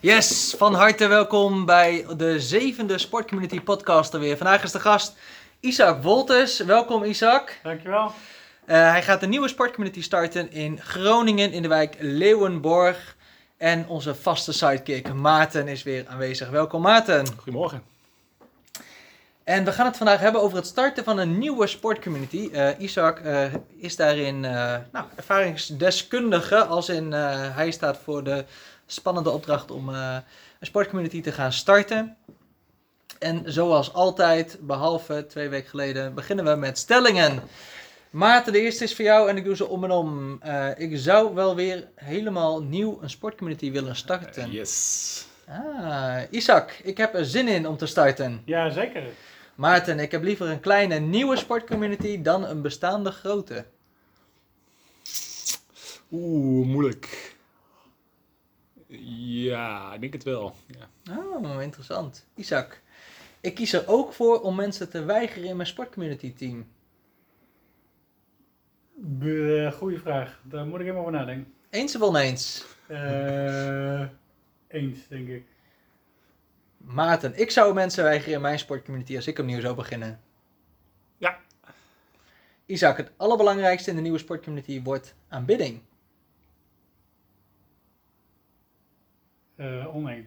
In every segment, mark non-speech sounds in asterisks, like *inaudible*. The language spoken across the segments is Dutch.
Yes, van harte welkom bij de zevende Sportcommunity podcast er weer. Vandaag is de gast Isaac Wolters. Welkom Isaac. Dankjewel. Uh, hij gaat een nieuwe sportcommunity starten in Groningen in de wijk Leeuwenborg. En onze vaste sidekick Maarten is weer aanwezig. Welkom Maarten. Goedemorgen. En we gaan het vandaag hebben over het starten van een nieuwe sportcommunity. Uh, Isaac uh, is daarin nou, ervaringsdeskundige, als in hij staat voor de spannende opdracht om uh, een sportcommunity te gaan starten. En zoals altijd, behalve twee weken geleden, beginnen we met stellingen. Maarten, de eerste is voor jou en ik doe ze om en om. Uh, ik zou wel weer helemaal nieuw een sportcommunity willen starten. Uh, yes. Ah, Isaac, ik heb er zin in om te starten. Ja, zeker. Maarten, ik heb liever een kleine nieuwe sportcommunity dan een bestaande grote. Oeh, moeilijk. Ja, ik denk het wel. Ja. Oh, interessant. Isaac, ik kies er ook voor om mensen te weigeren in mijn sportcommunity team. Be goeie vraag. Daar moet ik even over nadenken. Eens of oneens? Uh, eens, denk ik. Maarten, ik zou mensen weigeren in mijn sportcommunity als ik opnieuw zou beginnen. Ja. Isaac, het allerbelangrijkste in de nieuwe sportcommunity wordt aanbidding. Uh, oneens.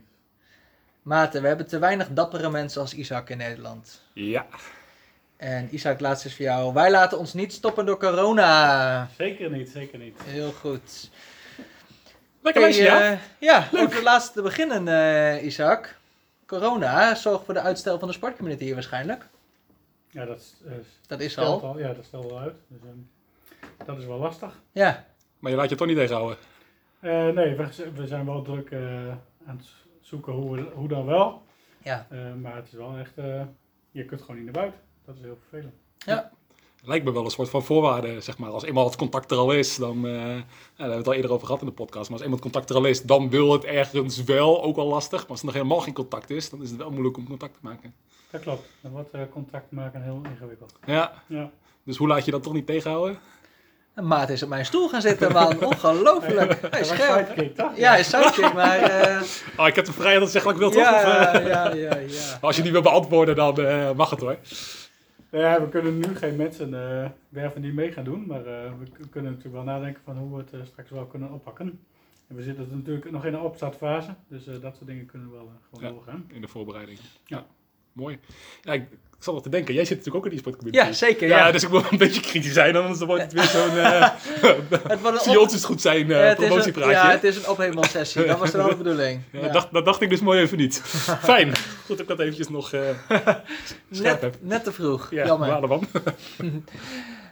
Maarten, we hebben te weinig dappere mensen als Isaac in Nederland. Ja. En Isaac, laatste is voor jou. Wij laten ons niet stoppen door corona. Zeker niet, zeker niet. Heel goed. Lekker Hey, ja. eh, ja, over de laatste te beginnen, eh, Isaac. Corona zorgt voor de uitstel van de sportcommunity hier waarschijnlijk. Ja, dat, is, eh, Dat is stelt al. Ja, dat stelt wel uit. Dus, ehm, dat is wel lastig. Ja, Maar je laat je toch niet tegenhouden. Eh, nee, we, we zijn wel druk eh, aan het zoeken hoe, we- hoe dan wel. ja. Eh, maar het is wel echt, eh, je kunt gewoon niet naar buiten. Dat is heel vervelend. Lijkt me wel een soort van voorwaarde, zeg maar. Als eenmaal het contact er al is, dan... eh, ja, daar hebben we het al eerder over gehad in de podcast. Maar als eenmaal het contact er al is, dan wil het ergens wel, ook al lastig. Maar als er nog helemaal geen contact is, dan is het wel moeilijk om contact te maken. Dat klopt. Dan wordt eh, contact maken heel ingewikkeld. Ja, Ja. dus hoe laat je dat toch niet tegenhouden? En Maat is op mijn stoel gaan zitten, man. *laughs* Ongelooflijk. Hij is scherp. sidekick, toch? Ja, hij is sidekick, maar... *laughs* eh, Oh, ik heb de vrijheid dat te zeggen wat ik wil, toch? Of, ja, eh, ja, ja, ja. *laughs* Als je niet wil beantwoorden, dan eh, mag het hoor. Ja, we kunnen nu geen mensen eh, werven die mee gaan doen, maar eh, we kunnen natuurlijk wel nadenken van hoe we het eh, straks wel kunnen oppakken. En we zitten natuurlijk nog in een opstartfase, dus eh, dat soort dingen kunnen wel eh, gewoon Ja. doorgaan. In de voorbereiding. Ja. Ja, mooi. Ja, ik, ik zat nog te denken, jij zit natuurlijk ook in die sportcommunity. Ja, zeker, Ja, ja. dus ik wil een beetje kritisch zijn, anders dan wordt het weer zo'n... *laughs* eh Het wordt zie *laughs* ons goed zijn Ja, eh het is een, promotiepraatje. ja, het is een ophemelssessie. Dat was wel de *laughs* bedoeling. Ja, Ja. Dacht, dat dacht ik dus mooi even niet. Fijn. Goed dat ik dat eventjes nog eh heb. Net, net te vroeg. Ja, Jammer.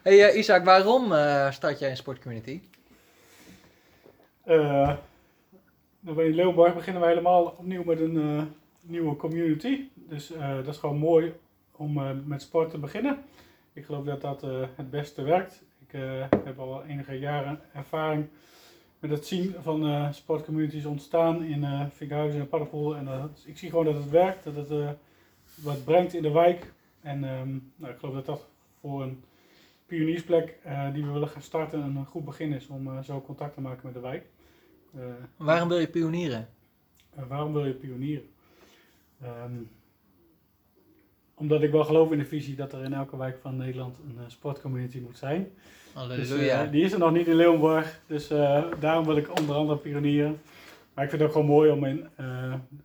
Hey eh, Isaac, waarom eh, start jij een sportcommunity? Eh, nou, in Leeuwenborg beginnen we helemaal opnieuw met een eh, nieuwe community. Dus eh, dat is gewoon mooi om eh, met sport te beginnen. Ik geloof dat dat eh, het beste werkt. Ik heb al enige jaren ervaring met het zien van sportcommunities ontstaan in eh Vinkhuizen en Paddenpoel. En ik zie gewoon dat het werkt, dat het wat brengt in de wijk. En ehm, nou, ik geloof dat dat voor een pioniersplek die we willen gaan starten een goed begin is om zo contact te maken met de wijk. Waarom wil je pionieren? waarom wil je pionieren? Ehm, omdat ik wel geloof in de visie dat er in elke wijk van Nederland een eh, sportcommunity moet zijn. Dus, Halleluja. eh, die is er nog niet in Leeuwenborg, dus eh, daarom wil ik onder andere pionieren. Maar ik vind het ook gewoon mooi om in,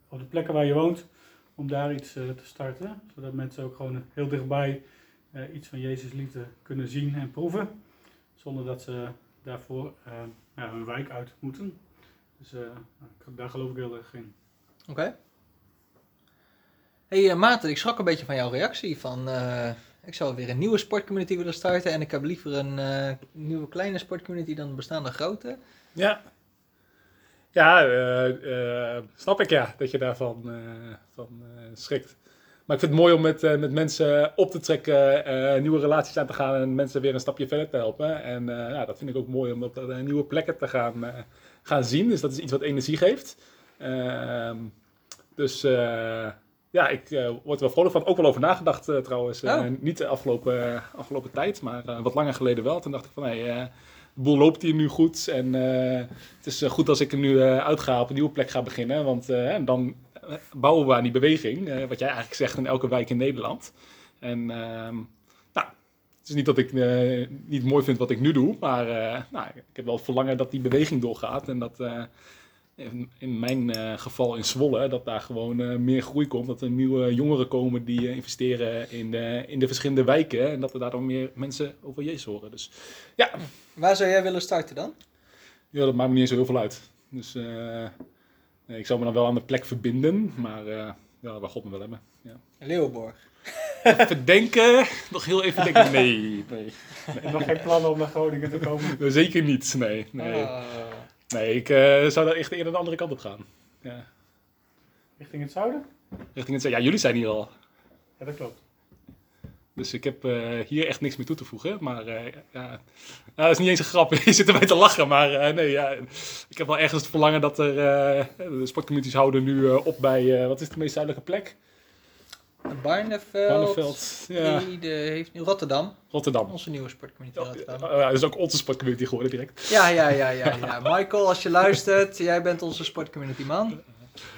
op de plekken waar je woont, om daar iets te starten. Zodat mensen ook gewoon heel dichtbij iets van Jezus liefde kunnen zien en proeven. Zonder dat ze daarvoor ja, hun wijk uit moeten. Dus daar geloof ik heel erg in. Oké. Hey eh, Maarten, ik schrok een beetje van jouw reactie. Van, eh, ik zou weer een nieuwe sportcommunity willen starten. En ik heb liever een eh, nieuwe kleine sportcommunity dan een bestaande grote. Ja. Ja, snap ik ja, dat je daarvan van, schrikt. Maar ik vind het mooi om met, met mensen op te trekken, nieuwe relaties aan te gaan en mensen weer een stapje verder te helpen. En ja, dat vind ik ook mooi om op nieuwe plekken te gaan, gaan zien. Dus dat is iets wat energie geeft. Ehm, dus ja, ik eh, word er wel vrolijk van. Ook wel over nagedacht eh, trouwens. Eh, Oh. niet de afgelopen, afgelopen tijd, maar wat langer geleden wel. Toen dacht ik van, hé, de boel loopt hier nu goed. En het is goed als ik er nu eh, uitga, op een nieuwe plek ga beginnen. Want dan bouwen we aan die beweging. wat jij eigenlijk zegt in elke wijk in Nederland. En ehm, nou, het is niet dat ik niet mooi vind wat ik nu doe. Maar nou, ik heb wel het verlangen dat die beweging doorgaat. En dat in, in mijn eh, geval in Zwolle, dat daar gewoon eh, meer groei komt. Dat er nieuwe jongeren komen die eh, investeren in de, in de verschillende wijken. En dat er daardoor meer mensen over Jezus horen. Dus ja, Waar zou jij willen starten dan? ja, dat maakt me niet zo heel veel uit. Dus eh, nee, ik zou me dan wel aan de plek verbinden. Maar eh, ja, waar God me wel hebben. Ja. Leeuwenborg. Even denken. Nog heel even denken. Nee, nee. En nog geen plannen om naar Groningen te komen. Zeker niet. Nee, nee. Ah. Nee ik eh, zou daar echt eerder de andere kant op gaan. Ja. Richting het zuiden? Richting het, ja, jullie zijn hier al. Ja, dat klopt. Dus ik heb eh, hier echt niks meer toe te voegen. Maar eh, ja, nou, dat is niet eens een grap. *laughs* Je zit erbij te lachen. Maar nee, ja, ik heb wel ergens het verlangen dat er... de sportcommunities houden nu op bij... wat is de meest zuidelijke plek? Barneveld. Barneveld. Ja, Ede heeft nu Rotterdam. Rotterdam. Onze nieuwe sportcommunity Oh, Rotterdam. ja, dat is ook onze sportcommunity geworden direct. Ja, ja, ja, ja, ja. *laughs* Michael, als je luistert, jij bent onze sportcommunity man.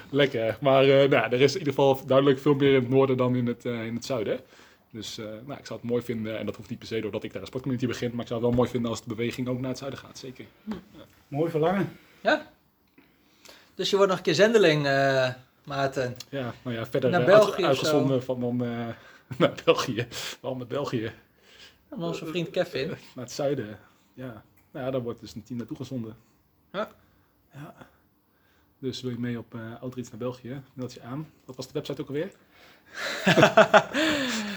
Lekker. Maar eh, nou, er is in ieder geval duidelijk veel meer in het noorden dan in het, eh, in het zuiden. Dus eh, nou, ik zou het mooi vinden, en dat hoeft niet per se doordat ik daar een sportcommunity begin, maar ik zou het wel mooi vinden als de beweging ook naar het zuiden gaat, zeker. Mooi verlangen. Ja. Dus je wordt nog een keer zendeling, eh, Maarten. Ja, nou ja, verder Naar eh, België uitgezonden van dan eh, *laughs* naar België. Waarom naar België? En onze vriend Kevin. *laughs* Naar het zuiden. Ja, nou ja, daar wordt dus een team naartoe gezonden. Ja. ja. Dus wil je mee op uh, Outreach naar België? Meld je aan. Wat was de website ook alweer? *laughs*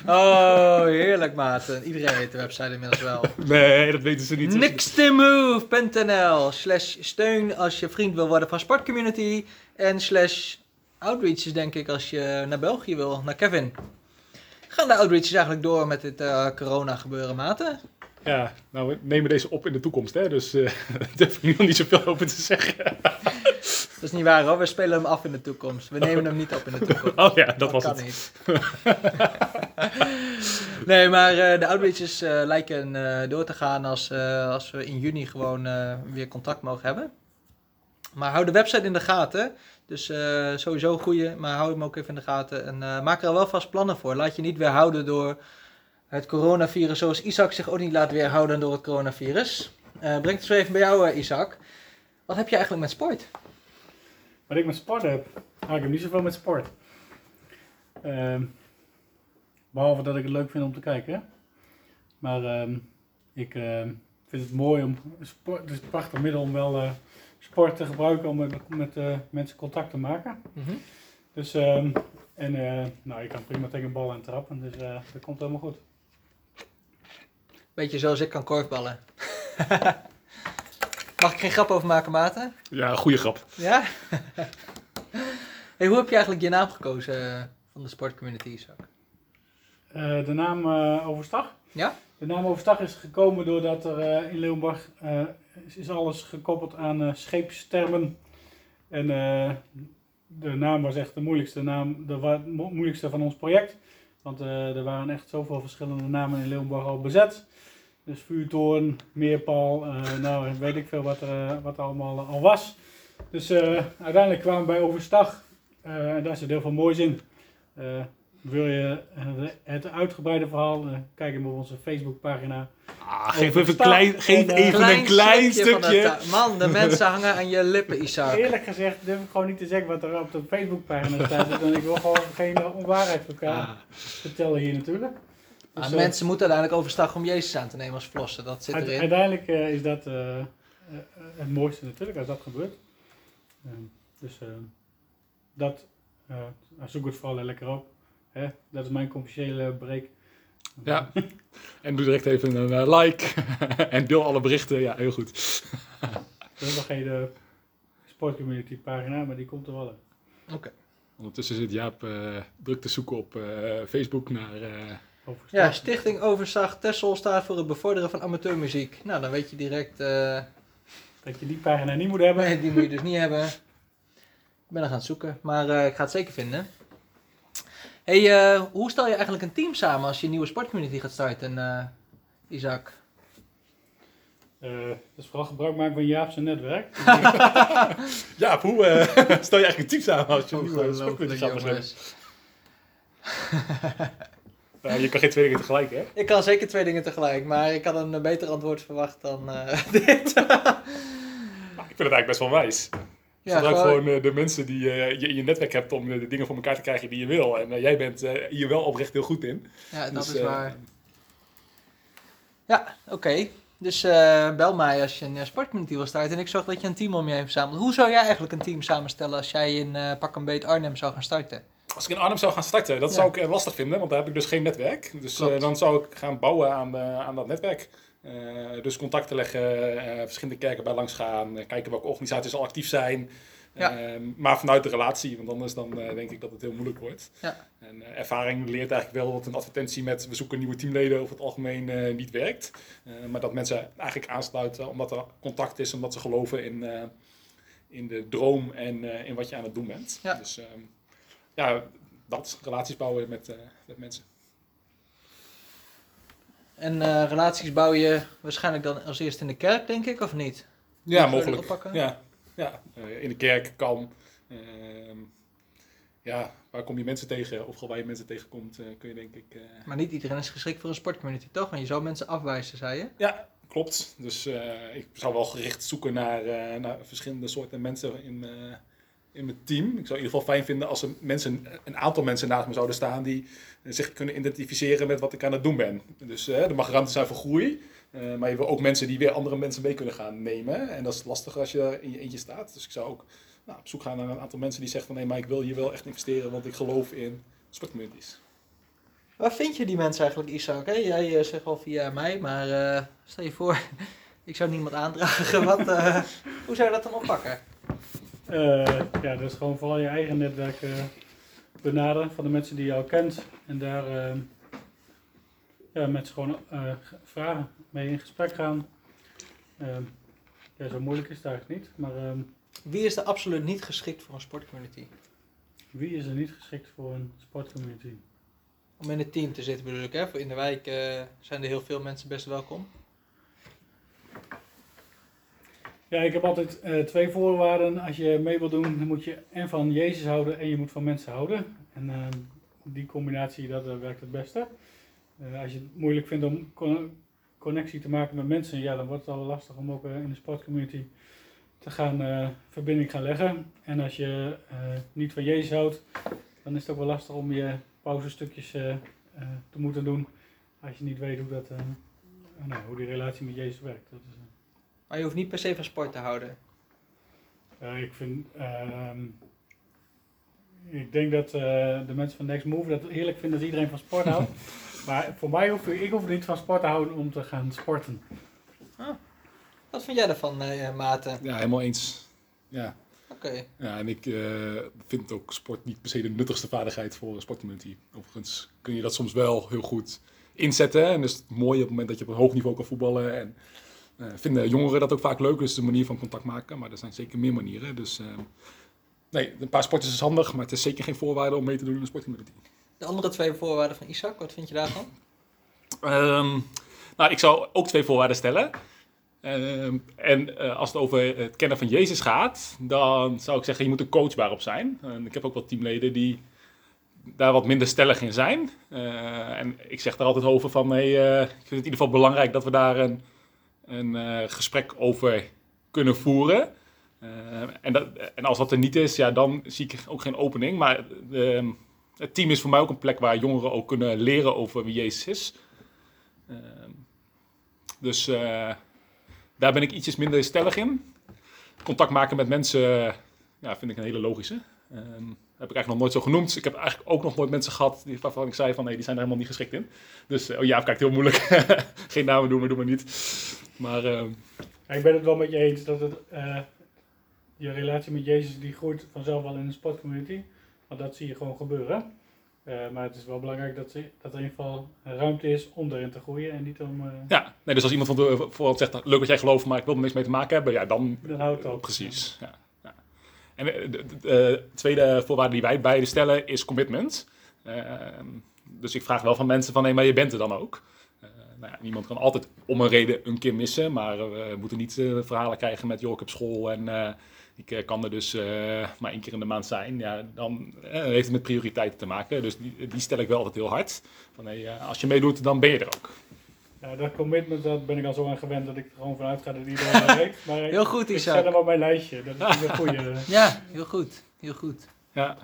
Oh, heerlijk Maarten. Iedereen weet de website inmiddels wel. Nee, dat weten ze niet. Nixthemove.nl slash steun als je vriend wil worden van Sportcommunity. En slash outreaches denk ik als je naar België wil, naar Kevin. Gaan de outreaches eigenlijk door met dit eh, corona gebeuren, Maarten? Ja, nou, we nemen deze op in de toekomst, hè? Dus eh *laughs* daar durf ik nu nog niet zoveel over te zeggen. *laughs* Dat is niet waar hoor, we spelen hem af in de toekomst. We nemen hem niet op in de toekomst. Oh ja, dat was kan het. niet. *laughs* nee, maar eh, de outreaches lijken door te gaan als, als we in juni gewoon weer contact mogen hebben. Maar hou de website in de gaten. Dus eh, sowieso goeie, maar hou hem ook even in de gaten. En eh, maak er wel vast plannen voor. Laat je niet weerhouden door het coronavirus, zoals Isaac zich ook niet laat weerhouden door het coronavirus. Eh breng het zo even bij jou, Isaac. Wat heb je eigenlijk met sport? Wat ik met sport heb. Nou, ik heb niet zoveel met sport. Ehm, behalve dat ik het leuk vind om te kijken. Maar ehm, ik ehm, vind het mooi om sport. Het is een prachtig middel om wel sport te gebruiken om met, met eh, mensen contact te maken. Dus, ehm, en eh, nou, je kan prima tegen een bal aan trappen. Dus eh, dat komt helemaal goed. Beetje zoals ik kan korfballen. *laughs* Mag ik geen grap over maken, Maarten? Ja, goede grap. Ja? *laughs* hey, hoe heb je eigenlijk je naam gekozen van de sportcommunity, Isaac? Eh, de naam eh, Overstag? Ja? De naam Overstag is gekomen doordat er eh, in Leeuwenborg eh, is, alles gekoppeld aan eh, scheepstermen. En eh, de naam was echt de moeilijkste, naam, de moeilijkste van ons project. Want eh, er waren echt zoveel verschillende namen in Leeuwenborg al bezet. Dus vuurtoren, meerpaal, eh, nou weet ik veel wat er, wat allemaal al was. Dus uiteindelijk kwamen we bij Overstag. en daar zit heel veel moois in. Wil je eh, het uitgebreide verhaal, eh, kijk hem op onze Facebookpagina. Ah, geef even, klein, geef En, eh, even een klein stukje. Man, de mensen hangen aan je lippen, Isaac. Eerlijk gezegd durf ik gewoon niet te zeggen wat er op de Facebookpagina staat. En ik wil gewoon geen onwaarheid voor elkaar Ah, vertellen hier natuurlijk. Dus, mensen moeten uiteindelijk overstag om Jezus aan te nemen als verlosser. Dat zit erin. uiteindelijk is dat het mooiste natuurlijk als dat gebeurt. Ehm, dus eh, dat, eh, zoek het vooral lekker op. Hè? Dat is mijn commerciële break. ja. En doe direct even een eh, like. *laughs* en deel alle berichten. Ja, heel goed. *laughs* Is nog geen eh, sportcommunity pagina, maar die komt er wel in. Ondertussen zit Jaap eh, druk te zoeken op eh, Facebook naar... eh, Overstag. Ja, Stichting Overzag Tessel staat voor het bevorderen van amateurmuziek. Nou, dan weet je direct... eh, Dat je die pagina niet moet hebben. Nee, die moet je dus niet hebben. Ik ben er gaan het zoeken, maar eh, ik ga het zeker vinden. Hey, eh, hoe stel je eigenlijk een team samen als je een nieuwe sportcommunity gaat starten, eh, Isaac? Eh, dus vooral gebruik maken van *laughs* Jaap zijn netwerk. Ja, hoe eh, *laughs* stel je eigenlijk een team samen als je een nieuwe sportclub gaat. *laughs* Ja, je kan geen twee dingen tegelijk, hè? Ik kan zeker twee dingen tegelijk, maar ik had een beter antwoord verwacht dan eh, dit. Maar ik vind het eigenlijk best wel wijs. Ja, Gebruik gewoon, gewoon eh, de mensen die eh, je in je netwerk hebt om eh, de dingen voor elkaar te krijgen die je wil. En jij bent hier wel oprecht heel goed in. ja, dat Dus, is waar. Ja, oké. Dus bel mij als je een sportcommunity wil starten en ik zorg dat je een team om je heen verzamelt. Hoe zou jij eigenlijk een team samenstellen als jij in pak een beet Arnhem zou gaan starten? Als ik in Arnhem zou gaan starten, dat Ja. zou ik lastig vinden, want daar heb ik dus geen netwerk. Dus dan zou ik gaan bouwen aan, aan dat netwerk. Eh, dus contacten leggen, eh, verschillende kerken bij langs gaan, eh, kijken welke organisaties al actief zijn. Ja. Ehm, maar vanuit de relatie, want anders dan denk ik dat het heel moeilijk wordt. Ja. En ervaring leert eigenlijk wel dat een advertentie met we zoeken nieuwe teamleden over het algemeen niet werkt. Maar dat mensen eigenlijk aansluiten omdat er contact is, omdat ze geloven in, in de droom en in wat je aan het doen bent. Ja. Dus ehm, ja, dat, relaties bouwen met, met mensen. En eh, relaties bouw je waarschijnlijk dan als eerst in de kerk, denk ik, of niet? Ja, mogelijk. Ja, ja. Eh, in de kerk kan. Ehm, ja, waar kom je mensen tegen? Of waar je mensen tegenkomt, eh, kun je denk ik... Maar niet iedereen is geschikt voor een sportcommunity, toch? Want je zou mensen afwijzen, zei je? Ja, klopt. Dus ik zou wel gericht zoeken naar, naar verschillende soorten mensen in, in mijn team. Ik zou in ieder geval fijn vinden als er mensen, een aantal mensen naast me zouden staan die eh, zich kunnen identificeren met wat ik aan het doen ben. Dus eh, er mag ruimte zijn voor groei. eh, maar je wil ook mensen die weer andere mensen mee kunnen gaan nemen. En dat is lastig als je in je eentje staat. Dus ik zou ook nou, op zoek gaan naar een aantal mensen die zeggen van nee, maar ik wil hier wel echt investeren, want ik geloof in sportcommunities. Waar vind je die mensen eigenlijk, Isaac? Hè? Jij zegt wel via mij, maar stel je voor, *laughs* ik zou niemand aandragen. *laughs* Wat, hoe zou je dat dan oppakken? Eh, ja, dus gewoon vooral je eigen netwerk eh, benaderen van de mensen die jou kent. En daar eh, ja, met ze gewoon vragen, mee in gesprek gaan. Ehm, ja, zo moeilijk is het eigenlijk niet. Maar ehm, Wie is er absoluut niet geschikt voor een sportcommunity? wie is er niet geschikt voor een sportcommunity? Om in het team te zitten bedoel ik, hè? Voor In de wijk zijn er heel veel mensen best welkom. Ja, ik heb altijd eh, twee voorwaarden. Als je mee wil doen, dan moet je en van Jezus houden en je moet van mensen houden. En ehm, die combinatie, dat eh, werkt het beste. Eh, als je het moeilijk vindt om con- connectie te maken met mensen, ja, dan wordt het al lastig om ook in de sportcommunity te gaan verbinding gaan leggen. En als je niet van Jezus houdt, dan is het ook wel lastig om je pauzestukjes te moeten doen. Als je niet weet hoe, dat, nou, hoe die relatie met Jezus werkt. Dat is, Maar je hoeft niet per se van sport te houden. Ja, ik vind. ehm, ik denk dat eh, de mensen van Next Move dat heerlijk vinden dat iedereen van sport houdt. *laughs* maar voor mij hoef ik, ik hoef niet van sport te houden om te gaan sporten. Wat vind jij daarvan, eh Maarten? Ja, helemaal eens. Ja. Oké. Ja, en ik eh, vind ook sport niet per se de nuttigste vaardigheid voor een sportcommunity. Overigens kun je dat soms wel heel goed inzetten. En dus het mooie op het moment dat je op een hoog niveau kan voetballen. En vinden jongeren dat ook vaak leuk. Dus de manier van contact maken. Maar er zijn zeker meer manieren. Dus eh, nee, een paar sportjes is handig. Maar het is zeker geen voorwaarde om mee te doen in een sportcommunity. De andere twee voorwaarden van Isaac, wat vind je daarvan? Ehm, nou, ik zou ook twee voorwaarden stellen. Ehm, en eh, als het over het kennen van Jezus gaat, dan zou ik zeggen, je moet er coachbaar op zijn. En ik heb ook wel teamleden die daar wat minder stellig in zijn. Eh, en ik zeg daar altijd over van, hey, eh, ik vind het in ieder geval belangrijk dat we daar een, een eh, gesprek over kunnen voeren. Eh, en, dat, en als dat er niet is, ja, dan zie ik ook geen opening. Maar ehm, het team is voor mij ook een plek waar jongeren ook kunnen leren over wie Jezus is. Ehm, dus eh, daar ben ik ietsjes minder stellig in. Contact maken met mensen ja, vind ik een hele logische. Heb ik eigenlijk nog nooit zo genoemd. Ik heb eigenlijk ook nog nooit mensen gehad die, waarvan ik zei van nee, die zijn er helemaal niet geschikt in. Dus eh, oh ja, kijkt heel moeilijk. *laughs* Geen namen doen, maar doe maar niet. Maar ehm, Ja, ik ben het wel met je eens dat het, eh, je relatie met Jezus die groeit vanzelf wel in een sportcommunity. Want dat zie je gewoon gebeuren. Eh, maar het is wel belangrijk dat, ze, dat er in ieder geval ruimte is om erin te groeien en niet om. ja, nee, dus als iemand van de, voorhand zegt, leuk dat jij gelooft, maar ik wil er niks mee te maken hebben, ja, dan Dan houdt het op. Precies, ja. ja. En eh, de, de tweede voorwaarde die wij beide stellen is commitment. Ehm, dus ik vraag wel van mensen van, nee, maar je bent er dan ook. Eh, nou ja, niemand kan altijd om een reden een keer missen. Maar we moeten niet eh, verhalen krijgen met, joh, heb school en eh, ik eh, kan er dus eh, maar één keer in de maand zijn. Ja, dan eh, heeft het met prioriteiten te maken. Dus die, stel ik wel altijd heel hard. Van, hey, eh, als je meedoet, dan ben je er ook. Ja, dat commitment, dat ben ik al zo aan gewend dat ik er gewoon vanuit ga dat iedereen dat weet. *laughs* Maar Heel goed, ik Isaac. zet hem op mijn lijstje. Dat is een goede. *laughs* Ja, heel goed. Heel goed. Ja.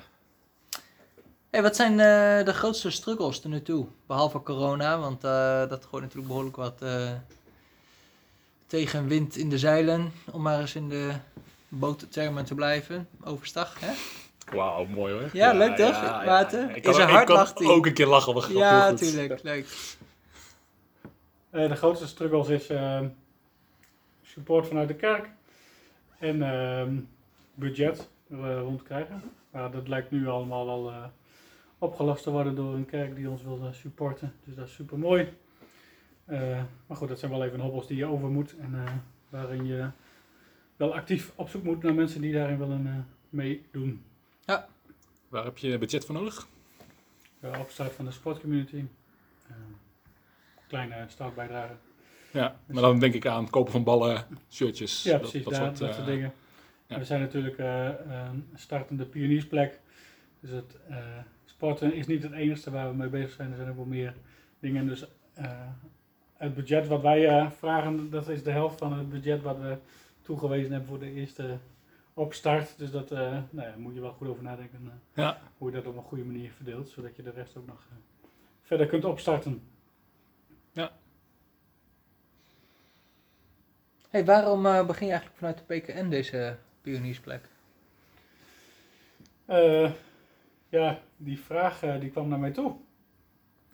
Hey, wat zijn eh, de grootste struggles tot nu toe? Behalve corona, want eh, dat gooit natuurlijk behoorlijk wat eh, tegenwind in de zeilen. Om maar eens in de boottermen te blijven. Overstag, hè? Wauw, mooi hoor. Ja, leuk toch, Maarten? Ik kan, ik kan lacht hij. ook een keer lachen op een grap. Ja, natuurlijk. Leuk. Eh, de grootste struggles is eh, support vanuit de kerk en ehm, budget eh, rond krijgen. Maar dat lijkt nu allemaal al eh, opgelost te worden door een kerk die ons wil supporten. Dus dat is super mooi. maar goed, dat zijn wel even hobbels die je over moet en waarin je wel actief op zoek moet naar mensen die daarin willen meedoen. Waar heb je budget voor nodig? Uh, opstart van de sportcommunity. Eh, kleine startbijdrage. Ja, maar dan denk ik aan het kopen van ballen, shirtjes. Ja, dat- precies, dat, daar, soort, dat eh, soort dingen. ja. We zijn natuurlijk eh, een startende pioniersplek. Dus het eh, sporten is niet het enige waar we mee bezig zijn. Er zijn ook wel meer dingen. Dus eh, het budget wat wij eh, vragen, dat is de helft van het budget wat we toegewezen hebben voor de eerste opstart. Dus dat eh nou ja, moet je wel goed over nadenken eh, Ja. hoe je dat op een goede manier verdeelt. Zodat je de rest ook nog eh, verder kunt opstarten. Hey, waarom eh, begin je eigenlijk vanuit de PKN deze pioniersplek? Eh, ja, die vraag eh, die kwam naar mij toe.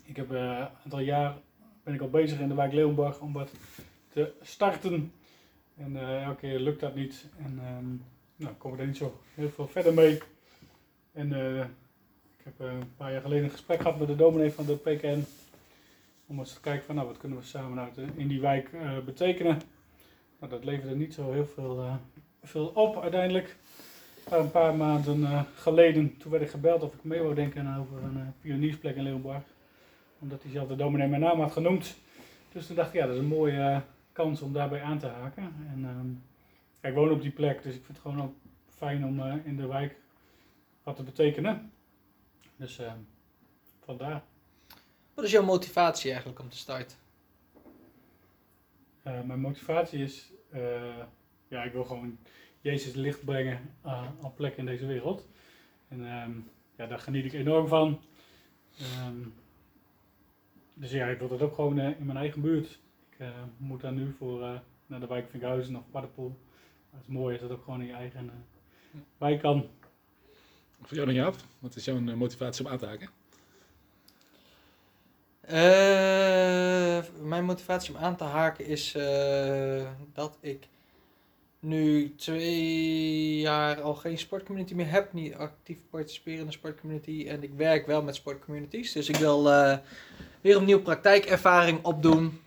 Ik heb een aantal jaar ben ik al bezig in de wijk Leeuwenborg om wat te starten. En elke keer lukt dat niet. En ehm nou, kom ik er niet zo heel veel verder mee. En ik heb een paar jaar geleden een gesprek gehad met de dominee van de PKN. Om eens te kijken van nou, wat kunnen we samen in die wijk betekenen. Nou, dat leverde niet zo heel veel, eh, veel op uiteindelijk. Maar een paar maanden eh, geleden, toen werd ik gebeld of ik mee wou denken over een eh, pioniersplek in Leeuwenborg. Omdat diezelfde dominee mijn naam had genoemd. Dus toen dacht ik, ja, dat is een mooie eh, kans om daarbij aan te haken. En ehm, ik woon op die plek, dus ik vind het gewoon ook fijn om eh, in de wijk wat te betekenen. Dus eh, vandaar. Wat is jouw motivatie eigenlijk om te starten? Eh, mijn motivatie is, eh, ja, ik wil gewoon Jezus licht brengen eh, op plek in deze wereld. En ehm, ja, daar geniet ik enorm van. Ehm, dus ja, ik wil dat ook gewoon in mijn eigen buurt. Ik moet daar nu voor naar de wijk Vinkhuizen of Paddepoel. Maar het is mooi als dat ook gewoon in je eigen wijk kan. Voor jou dan Jaap, wat is jouw motivatie om aan te haken? Eh, mijn motivatie om aan te haken is eh, dat ik nu twee jaar al geen sportcommunity meer heb. Niet actief participeren in de sportcommunity. En ik werk wel met sportcommunities. Dus ik wil eh, weer opnieuw praktijkervaring opdoen.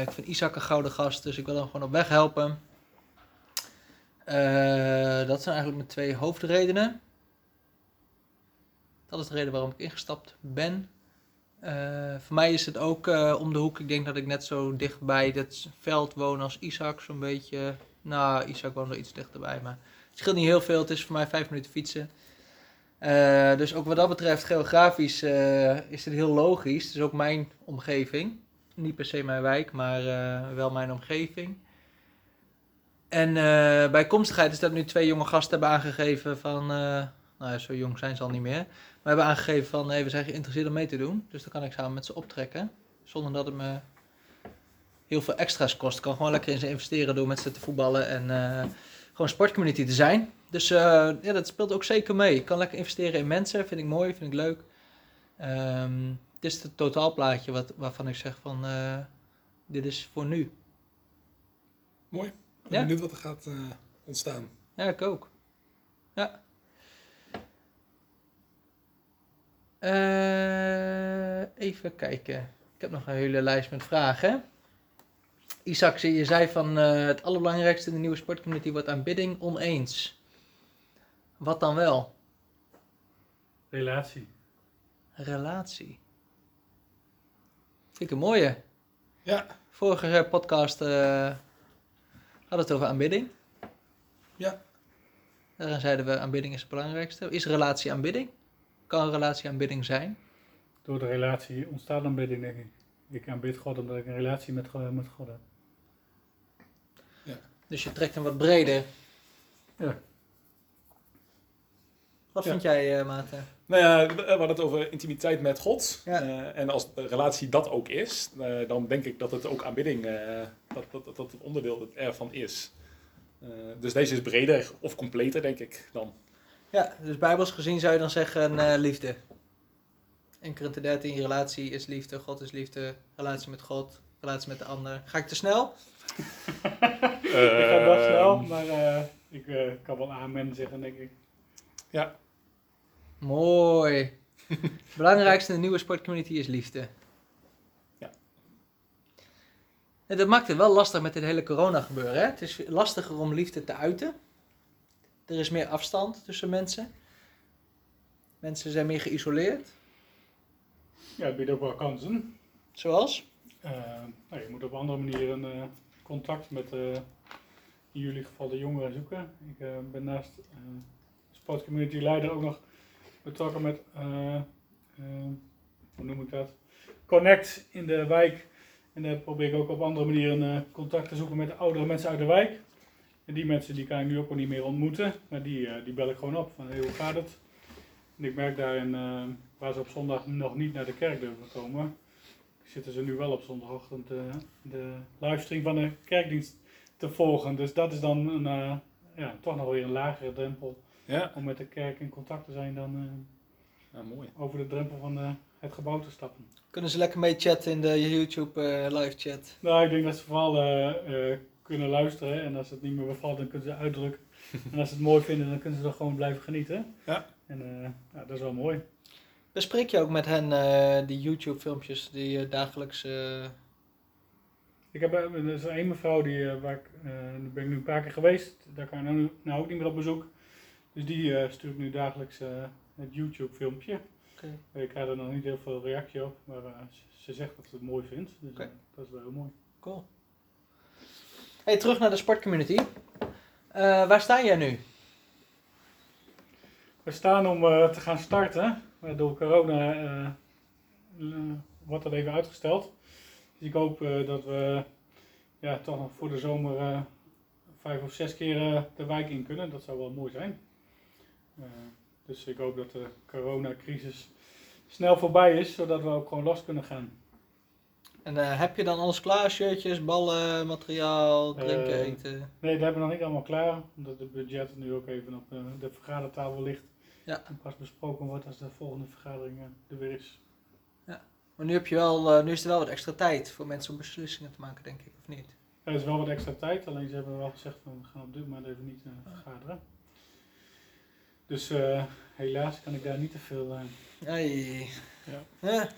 Ik vind Isaac een gouden gast, dus ik wil hem gewoon op weg helpen. Dat zijn eigenlijk mijn twee hoofdredenen. Dat is de reden waarom ik ingestapt ben. Eh, voor mij is het ook eh, om de hoek. Ik denk dat ik net zo dicht bij het veld woon als Isaac, zo'n beetje. Nou, Isaac woont wel iets dichterbij, maar het scheelt niet heel veel. Het is voor mij vijf minuten fietsen. Eh, dus ook wat dat betreft, geografisch is het heel logisch. Het is ook mijn omgeving. Niet per se mijn wijk, maar wel mijn omgeving. En bijkomstigheid is dat nu twee jonge gasten hebben aangegeven van... nou zo jong zijn ze al niet meer. We hebben aangegeven van nee, we zijn geïnteresseerd om mee te doen. Dus dan kan ik samen met ze optrekken. Zonder dat het me heel veel extra's kost. Ik kan gewoon lekker in ze investeren door met ze te voetballen en eh, gewoon sportcommunity te zijn. Dus eh, ja, dat speelt ook zeker mee. Ik kan lekker investeren in mensen, vind ik mooi, vind ik leuk. Ehm, het is het totaalplaatje wat, waarvan ik zeg van eh, dit is voor nu. Mooi. Ik ben Ja. benieuwd wat er gaat ontstaan. Ja, ik ook. Ja. Even kijken. Ik heb nog een hele lijst met vragen. Isaac, je zei van eh, het allerbelangrijkste in de nieuwe sportcommunity wordt aanbidding oneens. Wat dan wel? Relatie. Relatie. Vind ik een mooie. Ja. Vorige eh, podcast eh hadden we het over aanbidding. Ja. Daarin zeiden we aanbidding is het belangrijkste. Is relatie aanbidding? Kan een relatie aanbidding zijn? Door de relatie ontstaat aanbidding, denk ik. Ik aanbid God omdat ik een relatie met, met God heb. Dus je trekt hem wat breder. Ja. Wat Ja. vind jij, eh Maarten? Nou ja, we hadden het over intimiteit met God. Ja. Eh, en als de relatie dat ook is, eh, dan denk ik dat het ook aanbidding, eh, dat, dat, dat dat een onderdeel ervan is. Eh, dus deze is breder of completer, denk ik dan. Ja, dus bijbels gezien zou je dan zeggen eh, liefde. In Korinthe 13, relatie is liefde, God is liefde, relatie met God, relatie met de ander. Ga ik te snel? *laughs* ik ga wel snel, Ehm, maar eh, ik eh, kan wel amen zeggen, denk ik. Ja, Mooi. Het belangrijkste in de nieuwe sportcommunity is liefde. Ja. En dat maakt het wel lastig met dit hele corona gebeuren. Hè? Het is lastiger om liefde te uiten. Er is meer afstand tussen mensen. Mensen zijn meer geïsoleerd. Ja, het biedt ook wel kansen. Zoals? Eh, nou, je moet op andere manieren eh, contact met eh, in jullie geval de jongeren zoeken. Ik ben naast sportcommunity leider ook nog betrokken met, hoe noem ik dat? Connect in de wijk. En daar probeer ik ook op andere manieren contact te zoeken met de oudere mensen uit de wijk. En die mensen die kan ik nu ook al niet meer ontmoeten, maar die, eh, die bel ik gewoon op van hey, hoe gaat het? En ik merk daarin, eh, waar ze op zondag nog niet naar de kerk durven komen, zitten ze nu wel op zondagochtend eh, de livestream van de kerkdienst te volgen. Dus dat is dan een, eh, ja, toch nog weer een lagere drempel ja. om met de kerk in contact te zijn dan eh, ja mooi. over de drempel van eh, het gebouw te stappen. Kunnen ze lekker mee chatten in de YouTube eh, live chat? Nou, ik denk dat ze vooral kunnen luisteren en als het niet meer bevalt, dan kunnen ze uitdrukken. *laughs* en als ze het mooi vinden, dan kunnen ze er gewoon blijven genieten. Ja. En eh, ja, dat is wel mooi. Bespreek je ook met hen eh, die YouTube filmpjes die je dagelijks... eh, Ik heb er is één mevrouw die, eh, waar ik, eh, daar ben ik nu een paar keer geweest. Daar kan ik nou, nou ook niet meer op bezoek. Dus die eh stuurt nu dagelijks eh, het YouTube filmpje. Oké. Ik krijg er nog niet heel veel reactie op, maar ze, ze zegt dat ze het mooi vindt. Dus dat is wel heel mooi. Cool. Hey, terug naar de sportcommunity. Eh, waar sta jij nu? We staan om eh, te gaan starten, maar door corona eh, wordt dat even uitgesteld. Dus ik hoop dat we ja, toch nog voor de zomer vijf of zes keer de wijk in kunnen. Dat zou wel mooi zijn. Dus ik hoop dat de coronacrisis snel voorbij is, zodat we ook gewoon los kunnen gaan. En eh, heb je dan alles klaar? Shirtjes, ballen, materiaal, drinken, Eh, eten? Nee, dat hebben we nog niet allemaal klaar, omdat het budget nu ook even op eh, de vergadertafel ligt. Ja. En pas besproken wordt als de volgende vergadering er weer is. Maar nu, heb je wel, nu is er wel wat extra tijd voor mensen om beslissingen te maken, denk ik, of niet? Er is wel wat extra tijd, alleen ze hebben wel gezegd van we gaan op dit moment even niet eh, vergaderen. Dus helaas kan ik daar niet te veel. Hey. Ja.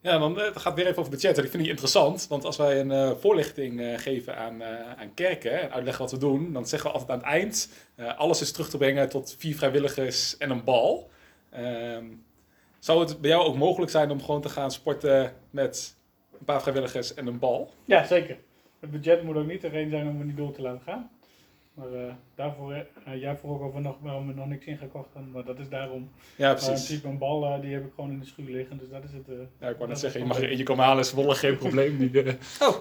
Ja, dan eh, het gaat weer even over budget. Ik vind die interessant, want als wij een eh, voorlichting eh, geven aan, aan kerken en uitleggen wat we doen, dan zeggen we altijd aan het eind, alles is terug te brengen tot vier vrijwilligers en een bal. Ehm, zou het bij jou ook mogelijk zijn om gewoon te gaan sporten met een paar vrijwilligers en een bal? Ja, zeker. Het budget moet ook niet reden zijn om er niet door te laten gaan. Maar eh, daarvoor, eh, jij vroeg ook over nog, waarom we nog niks ingekocht hadden, maar dat is daarom. Ja, Maar in precies. principe een bal, eh, die heb ik gewoon in de schuur liggen, dus dat is het. eh, Ja, ik wou net dat zeggen, je mag er eentje komen halen, Zwolle, geen probleem. Die, eh, *laughs* Oh,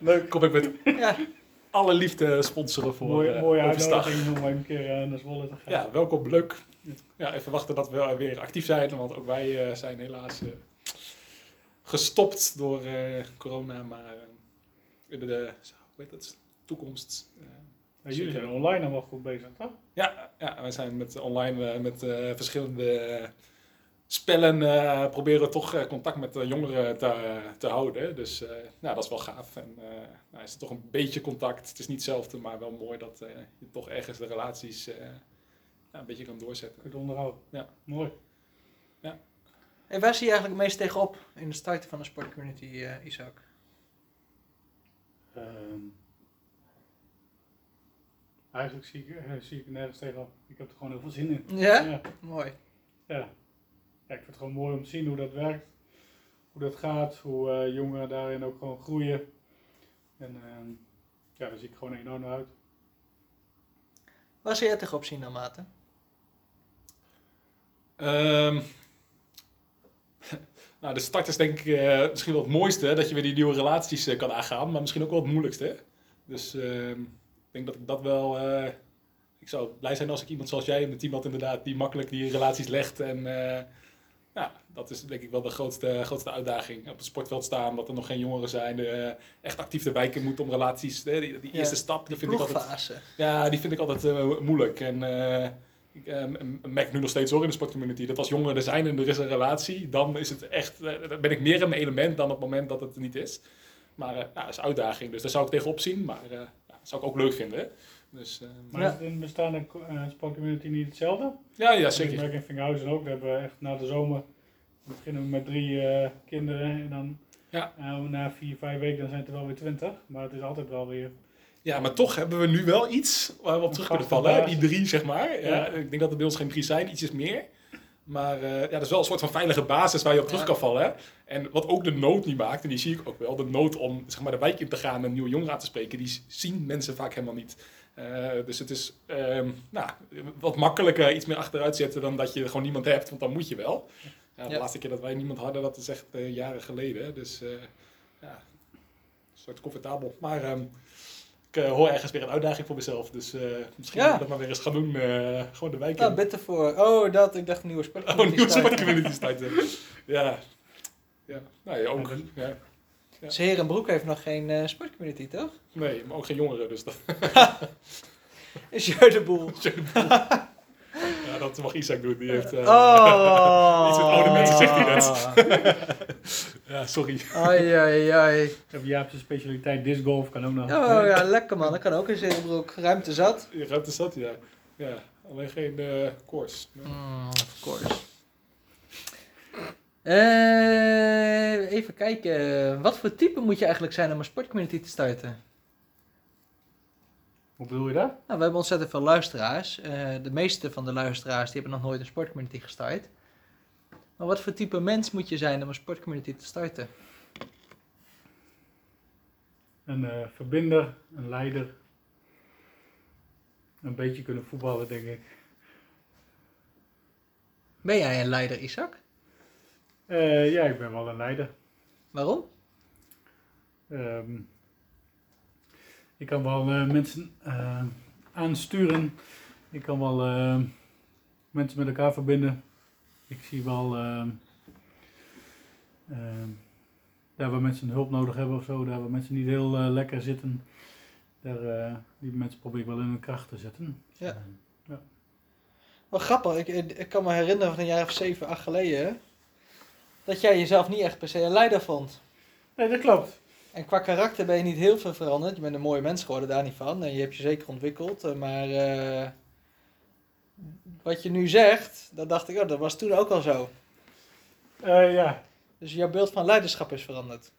Leuk. kom ik met ja. alle liefde sponsoren voor Mooie, eh, mooie uitnodiging om een keer naar Zwolle te gaan. Ja, welkom, leuk. Ja, even wachten dat we weer actief zijn, want ook wij eh, zijn helaas eh, gestopt door eh, corona, maar in de, hoe heet het, toekomst. Jullie zijn online allemaal goed bezig, toch? ja, ja, wij zijn met online eh, met eh, verschillende eh, spellen eh, proberen toch eh, contact met de jongeren te, te houden. Dus eh, nou, dat is wel gaaf. En eh, nou, is er toch een beetje contact. Het is niet hetzelfde, maar wel mooi dat eh, je toch ergens de relaties eh, ja, een beetje kan doorzetten. Goed onderhouden. Ja. Mooi. Hey, waar zie je eigenlijk het meest tegenop in de starten van de sportcommunity, eh Isaac? Ehm, eigenlijk zie ik, eh, zie ik er nergens tegenop. Ik heb er gewoon heel veel zin in. Ja? Ja, Mooi. ja. Ja, ik vind het gewoon mooi om te zien hoe dat werkt. hoe dat gaat, hoe eh, jongeren daarin ook gewoon groeien. En ehm, ja, daar zie ik gewoon enorm naar uit. Waar zou jij tegenop zien dan, Maarten? Ehm, *laughs* nou, de start is denk ik eh, misschien wel het mooiste, dat je weer die nieuwe relaties kan aangaan, maar misschien ook wel het moeilijkste. Dus ehm, denk dat ik dat wel... eh, ik zou blij zijn als ik iemand zoals jij in het team had inderdaad, die makkelijk die relaties legt. En eh, ja, dat is denk ik wel de grootste, grootste uitdaging. Op het sportveld staan, dat er nog geen jongeren zijn, eh, echt actief de wijken moeten om relaties... die, die Ja, eerste stap, die vind ik altijd... Ja, die vind ik altijd moeilijk. En ik merk nu nog steeds hoor in de sportcommunity dat als jongeren er zijn en er is een relatie, dan is het echt, dan ben ik meer mijn element dan op het moment dat het er niet is. Maar ja, dat is een uitdaging, dus daar zou ik tegenop zien, maar zou ik ook leuk vinden. Dus, eh, Maar Ja. is de eh, sportcommunity niet hetzelfde? ja, ja, Ik zeker. merk in Vinghausen ook, we hebben echt na de zomer, we beginnen we met drie eh, kinderen en dan Ja. na vier, vijf weken dan zijn het er wel weer twintig. Maar het is altijd wel weer, Ja, maar toch hebben we nu wel iets waar we op terug kunnen vallen. Hè? Die drie, zeg maar. Ja, ik denk dat het bij ons geen drie zijn, ietsjes meer. Maar eh, ja, dat is wel een soort van veilige basis waar je op terug kan vallen. Hè? En wat ook de nood niet maakt, en die zie ik ook wel, de nood om zeg maar, de wijk in te gaan en nieuwe jongeren aan te spreken, die zien mensen vaak helemaal niet. Eh, dus het is ehm, nou, wat makkelijker iets meer achteruit zetten dan dat je gewoon niemand hebt, want dan moet je wel. Ja, de Ja. laatste keer dat wij niemand hadden, dat is echt eh, jaren geleden. Dus ja, een soort comfortabel. Maar ehm, ik eh, hoor ergens weer een uitdaging voor mezelf. Dus eh, misschien Ja. moet ik dat maar weer eens gaan doen. eh, gewoon de wijk Nou, in. bid ervoor. Oh, dat. Ik dacht nieuwe sport. *laughs* Oh, nieuwe. Ja. Ja. Nou ja, ook. Ja. Dus Herenbroek heeft nog geen sportcommunity, toch? Nee, maar ook geen jongeren. Dus dat, *laughs* Is je de boel. *laughs* ja, dat mag Isaac doen. Die heeft... eh, Oh. *laughs* Iets met oude mensen zegt hij net. *laughs* ja, sorry. Ai, ai, ai. ik heb Jaap's specialiteit discgolf, kan ook nog. Oh ja, lekker man. Dat kan ook in Herenbroek. Ruimte zat. Je ruimte zat, ja. Ja, alleen geen eh koers. Nee. Mm, of course. Eh, even kijken. Wat voor type moet je eigenlijk zijn om een sportcommunity te starten? Hoe bedoel je dat? Nou, we hebben ontzettend veel luisteraars. Eh, de meeste van de luisteraars die hebben nog nooit een sportcommunity gestart. Maar wat voor type mens moet je zijn om een sportcommunity te starten? Een eh, verbinder, een leider. Een beetje kunnen voetballen, denk ik. Ben jij een leider, Isaac? Eh, ja, ik ben wel een leider. Waarom? Ehm, ik kan wel eh, mensen eh, aansturen. Ik kan wel eh, mensen met elkaar verbinden. Ik zie wel daar waar mensen hulp nodig hebben of zo, daar waar mensen niet heel lekker zitten, daar, die mensen probeer ik wel in hun kracht te zetten. Ja. Ehm, Wel grappig, ik, ik kan me herinneren van een jaar of zeven, acht geleden, dat jij jezelf niet echt per se een leider vond. Nee, dat klopt. En qua karakter ben je niet heel veel veranderd. Je bent een mooie mens geworden, daar niet van. En je hebt je zeker ontwikkeld. eh, Maar eh, wat je nu zegt, dat dacht ik, oh, dat was toen ook al zo. Eh, ja, Dus jouw beeld van leiderschap is veranderd.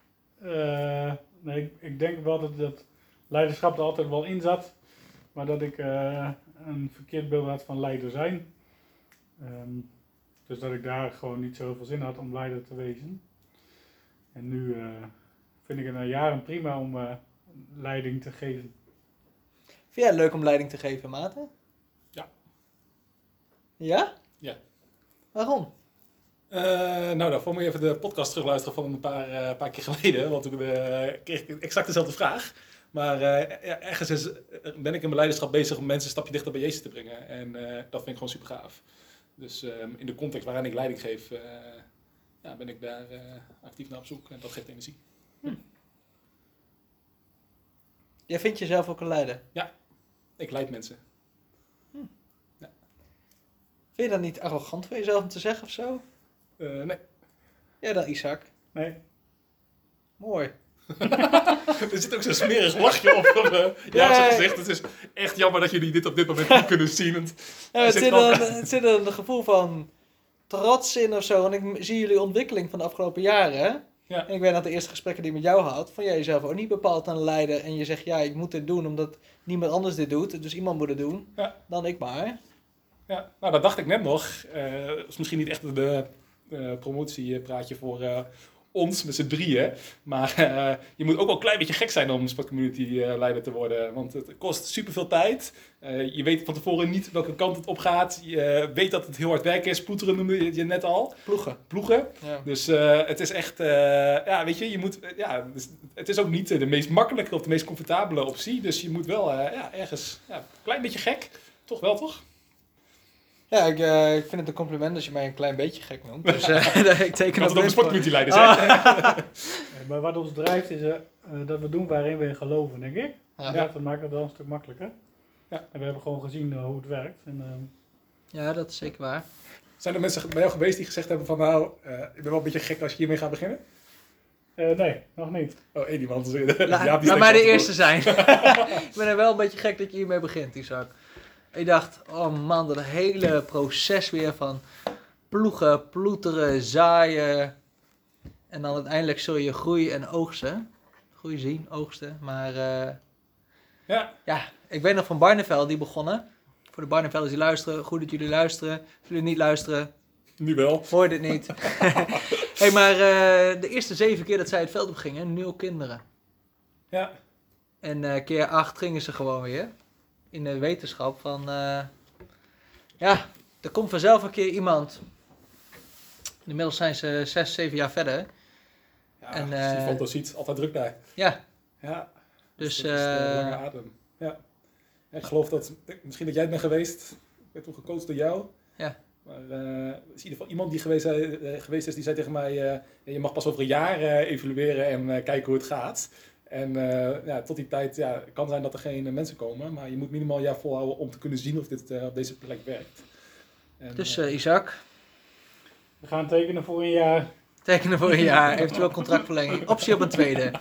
Nee, ik, ik denk wel dat, dat leiderschap er altijd wel in zat. Maar dat ik een verkeerd beeld had van leider zijn. Ehm, dus dat ik daar gewoon niet zoveel zin had om leider te wezen. Vind ik het na jaren prima om eh, leiding te geven. Vind jij het leuk om leiding te geven, Maarten? Ja. Ja? Ja. Waarom? Eh, nou, daarvoor moet je even de podcast terugluisteren van een paar, eh, paar keer geleden. Want toen eh, kreeg ik exact dezelfde vraag. Maar eh, ja, ergens is, ben ik in mijn leiderschap bezig om mensen een stapje dichter bij Jezus te brengen. En eh, dat vind ik gewoon super gaaf. Dus ehm, in de context waarin ik leiding geef, eh, ja, ben ik daar eh, actief naar op zoek. En dat geeft energie. Jij vindt jezelf ook een leider. Ik leid mensen. Vind je dat niet arrogant van jezelf om te zeggen of zo? Eh, nee. Ja, dan Isaac. Nee, Mooi. *laughs* er zit ook zo'n smerig lachje op. op eh, ja, Ja. gezegd. Het is echt jammer dat jullie dit op dit moment niet kunnen zien. want Ja, er het, zit er, het zit er een gevoel van trots in of zo. En ik zie jullie ontwikkeling van de afgelopen jaren. Ja. En ik weet dat de eerste gesprekken die ik met jou had, vond jij jezelf ook niet bepaald een leider. En je zegt, ja, ik moet dit doen omdat niemand anders dit doet. Dus iemand moet het doen. Ja. Dan ik maar. Ja, nou dat dacht ik net nog. Eh, is misschien niet echt de eh, promotiepraatje voor, eh, ons met z'n drieën. Maar eh, je moet ook wel een klein beetje gek zijn om sportcommunity eh, leider te worden. Want het kost superveel tijd. Eh, je weet van tevoren niet welke kant het op gaat. Je weet dat het heel hard werken is. Ploeteren noemde je- je net al. Ploegen. Ploegen. Ja. Dus het is echt, ja, weet je, je moet, ja, dus het is ook niet de meest makkelijke of de meest comfortabele optie. Dus je moet wel ja, ergens, ja, een klein beetje gek. Toch wel, toch? Ja, ik, eh, ik vind het een compliment als je mij een klein beetje gek noemt. Dus *laughs* eh, ik teken dat had het over blind voor. sportcommunity-leiders, Ah. *laughs* Eh, Maar wat ons drijft is eh, dat we doen waarin we in geloven, denk ik. Ja. Ja. Dat maakt het wel een stuk makkelijker. Ja. En we hebben gewoon gezien hoe het werkt. En, ehm, ja, dat is zeker waar. Zijn er mensen bij jou geweest die gezegd hebben van, nou, eh, ik ben wel een beetje gek als je hiermee gaat beginnen? eh, nee, nog niet. Oh, één iemand. Ja, laat mij de eerste zijn. *laughs* ik ben er wel een beetje gek dat je hiermee begint, Isaac. Ik dacht, oh man, dat hele proces weer van ploegen, ploeteren, zaaien. En dan uiteindelijk zul je groei en oogsten. Groei zien, oogsten. Maar eh, Ja, ja, ik weet nog van Barneveld, die begonnen. Voor de Barnevelders die luisteren, goed dat jullie luisteren. Als jullie niet luisteren, nu wel. hoor dit niet. *laughs* hey, maar eh, de eerste zeven keer dat zij het veld op gingen, nul kinderen. Ja, En eh, keer acht gingen ze gewoon weer. In de wetenschap van... eh, ja, er komt vanzelf een keer iemand. Inmiddels zijn ze zes, zeven jaar verder. ja En, als je die eh, foto ziet, altijd druk daar. Ja, Ja, dus... dat is de eh, lange adem. Ja. Ik geloof dat, misschien dat jij het bent geweest. Ik ben toen gecoacht door jou. Ja. Maar eh, is in ieder geval iemand die geweest, eh, geweest is, die zei tegen mij, eh, je mag pas over een jaar eh, evalueren en eh, kijken hoe het gaat. En eh, ja, tot die tijd ja, het kan zijn dat er geen eh, mensen komen, maar je moet minimaal een jaar volhouden om te kunnen zien of dit eh, op deze plek werkt. En, dus Isaac, We gaan tekenen voor een jaar. tekenen voor een jaar. Eventueel *laughs* contractverlenging. Optie op een tweede.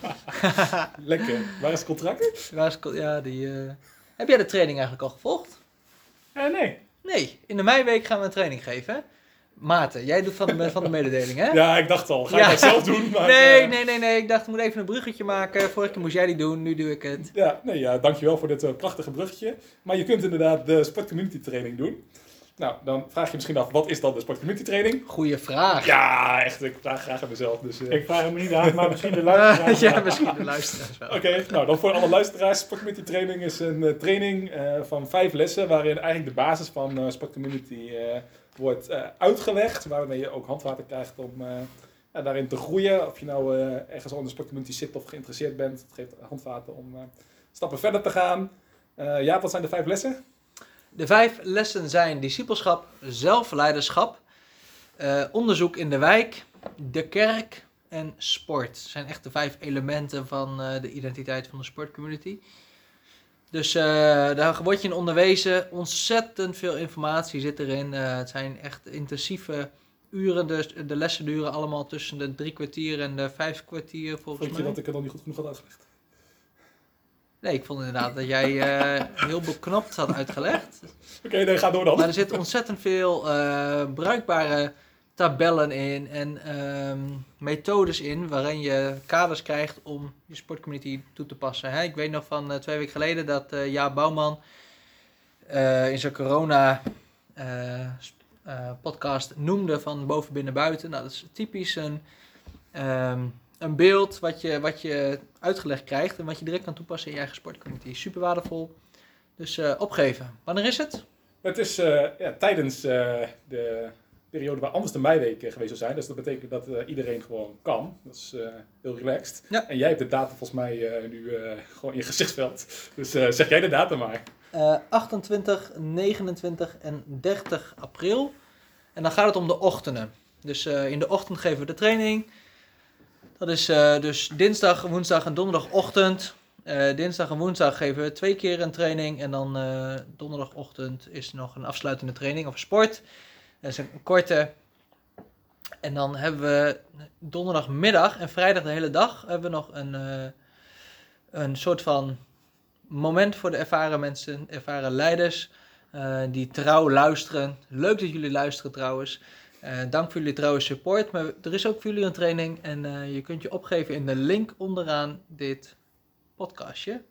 *laughs* lekker. Waar is het contract? Waar is ja, die, eh, Heb jij de training eigenlijk al gevolgd? Eh, nee. Nee, in de meiweek gaan we een training geven. Maarten, jij doet van de, van de *laughs* mededeling, hè? Ja, ik dacht al. Ga je Ja. dat zelf doen? Maar, nee, eh, nee, nee, nee. Ik dacht, ik moet even een bruggetje maken. Vorige keer moest jij die doen, nu doe ik het. Ja, nee, ja, dankjewel voor dit eh, prachtige bruggetje. Maar je kunt inderdaad de sportcommunity training doen. Nou, dan vraag je misschien af, wat is dan de sportcommunity training? Goeie vraag. Ja, echt, ik vraag graag aan mezelf. Dus, eh, Ik vraag hem niet aan, maar misschien de luisteraars. *laughs* ja, misschien de luisteraars wel. Oké, nou dan voor alle luisteraars. Sportcommunity training is een eh, training eh, van vijf lessen waarin eigenlijk de basis van eh sportcommunity eh, wordt eh, uitgelegd. Waarmee je ook handvaten krijgt om eh, ja, daarin te groeien. Of je nou eh, ergens onder de sportcommunity zit of geïnteresseerd bent. Het geeft handvaten om eh, stappen verder te gaan. Eh, ja, wat zijn de vijf lessen? De vijf lessen zijn discipelschap, zelfleiderschap, eh, onderzoek in de wijk, de kerk en sport. Dat zijn echt de vijf elementen van eh, de identiteit van de sportcommunity. Dus eh, daar word je in onderwezen. Ontzettend veel informatie zit erin. Eh, het zijn echt intensieve uren. Dus de lessen duren allemaal tussen de drie kwartier en de vijf kwartier volgens Vond je mij. dat ik het dan niet goed genoeg had uitgelegd? Nee, ik vond inderdaad dat jij eh, heel beknopt had uitgelegd. *laughs* Oké, nee, ga door dan. Maar er zitten ontzettend veel bruikbare tabellen in en ehm, methodes in waarin je kaders krijgt om je sportcommunity toe te passen. Hè? Ik weet nog van eh, twee weken geleden dat eh Jaap Bouwman eh, in zijn corona podcast noemde van boven, binnen, buiten. Nou, dat is typisch een, ehm, een beeld wat je, wat je uitgelegd krijgt en wat je direct kan toepassen in je eigen sportcommunity. Super waardevol. Dus opgeven. Wanneer is het? Het is ja, tijdens de periode waar anders de meiweek eh, geweest zou zijn. Dus dat betekent dat eh, iedereen gewoon kan. Dat is eh, heel relaxed. Ja. En jij hebt de datum volgens mij nu gewoon in je gezichtsveld. Dus zeg jij de datum maar. Eh, 28, 29 en 30 april. En dan gaat het om de ochtenden. Dus in de ochtend geven we de training. Dat is dus dinsdag, woensdag en donderdagochtend. Dinsdag en woensdag geven we twee keer een training. En dan donderdagochtend is nog een afsluitende training over sport. Dat is een korte. En dan hebben we donderdagmiddag en vrijdag de hele dag hebben we nog een, eh, een soort van moment voor de ervaren mensen, ervaren leiders, eh, die trouw luisteren. Leuk dat jullie luisteren trouwens. Eh, dank voor jullie trouwe support. Maar er is ook voor jullie een training en je kunt je opgeven in de link onderaan dit podcastje.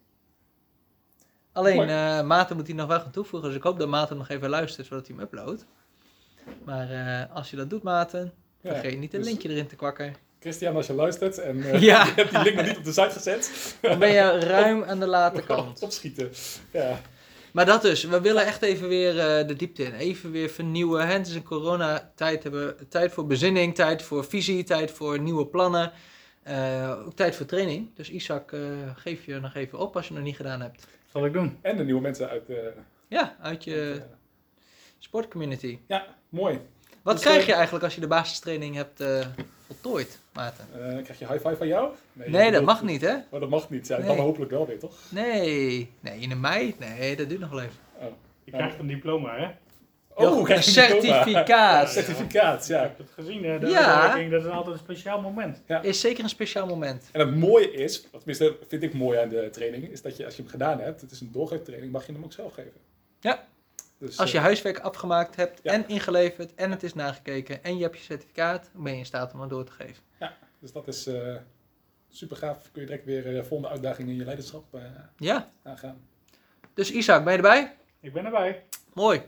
Alleen, Maarten moet hij nog wel gaan toevoegen, dus ik hoop dat Maarten nog even luistert zodat hij hem uploadt. Maar eh, als je dat doet, Maarten, Ja, vergeet niet een dus linkje erin te kwakken. Christian, als je luistert en eh, *laughs* Ja. je hebt die link nog niet op de site gezet, *laughs* Dan ben je ruim aan de late *laughs* kant. opschieten. Ja. Maar dat dus, we willen echt even weer eh, de diepte in. Even weer vernieuwen. Hè? Het is een coronatijd. Hebben we tijd voor bezinning, tijd voor visie, tijd voor nieuwe plannen. Eh, ook tijd voor training. Dus Isaac, eh, geef je nog even op als je het nog niet gedaan hebt. Zal ik doen. En de nieuwe mensen uit. Ja, uit je uit, sportcommunity. ja, mooi. Wat Dus, krijg eh, je eigenlijk als je de basistraining hebt eh, voltooid, Maarten? Eh, krijg je high five van jou? Nee, dat mag niet, hè? Oh, dat mag niet. Ja, Nee. Dan hopelijk wel weer, toch? Nee. Nee, in de mei? Nee, dat duurt nog wel even. Je krijgt een diploma, hè? Goed, krijg een je diploma. certificaat. *laughs* Certificaat, Ik ja. heb het gezien, hè? De Ja. dat is altijd een speciaal moment. Is zeker een speciaal moment. En het mooie is, of tenminste vind ik mooi aan de training, is dat je als je hem gedaan hebt, het is een doorgeeftraining, mag je hem ook zelf geven. Ja. Dus, Als je eh, huiswerk afgemaakt hebt Ja. en ingeleverd en het is nagekeken en je hebt je certificaat, dan ben je in staat om het door te geven. dus dat is eh, super gaaf. Kun je direct weer eh, volgende uitdagingen in je leiderschap eh, Ja, aangaan. dus Isaac, ben je erbij? Ik ben erbij. Mooi.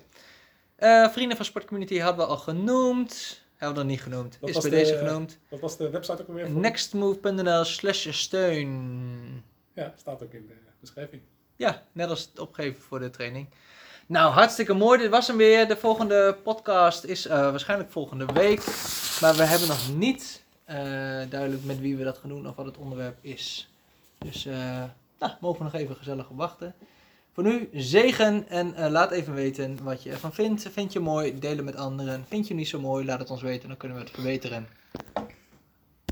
Eh, vrienden van Sportcommunity hadden we al genoemd. Hebben we nog niet genoemd. Dat is was bij de- deze genoemd. Wat was de website ook alweer? voor? Nextmove.nl slash steun. Ja, staat ook in de beschrijving. Ja, net als het opgeven voor de training. Nou, hartstikke mooi. Dit was hem weer. De volgende podcast is eh, waarschijnlijk volgende week. Maar we hebben nog niet eh, duidelijk met wie we dat gaan doen of wat het onderwerp is. Dus eh, nou, mogen we nog even gezellig wachten. Voor nu, zegen en laat even weten wat je ervan vindt. Vind je mooi, deel het met anderen. Vind je niet zo mooi, laat het ons weten. Dan kunnen we het verbeteren.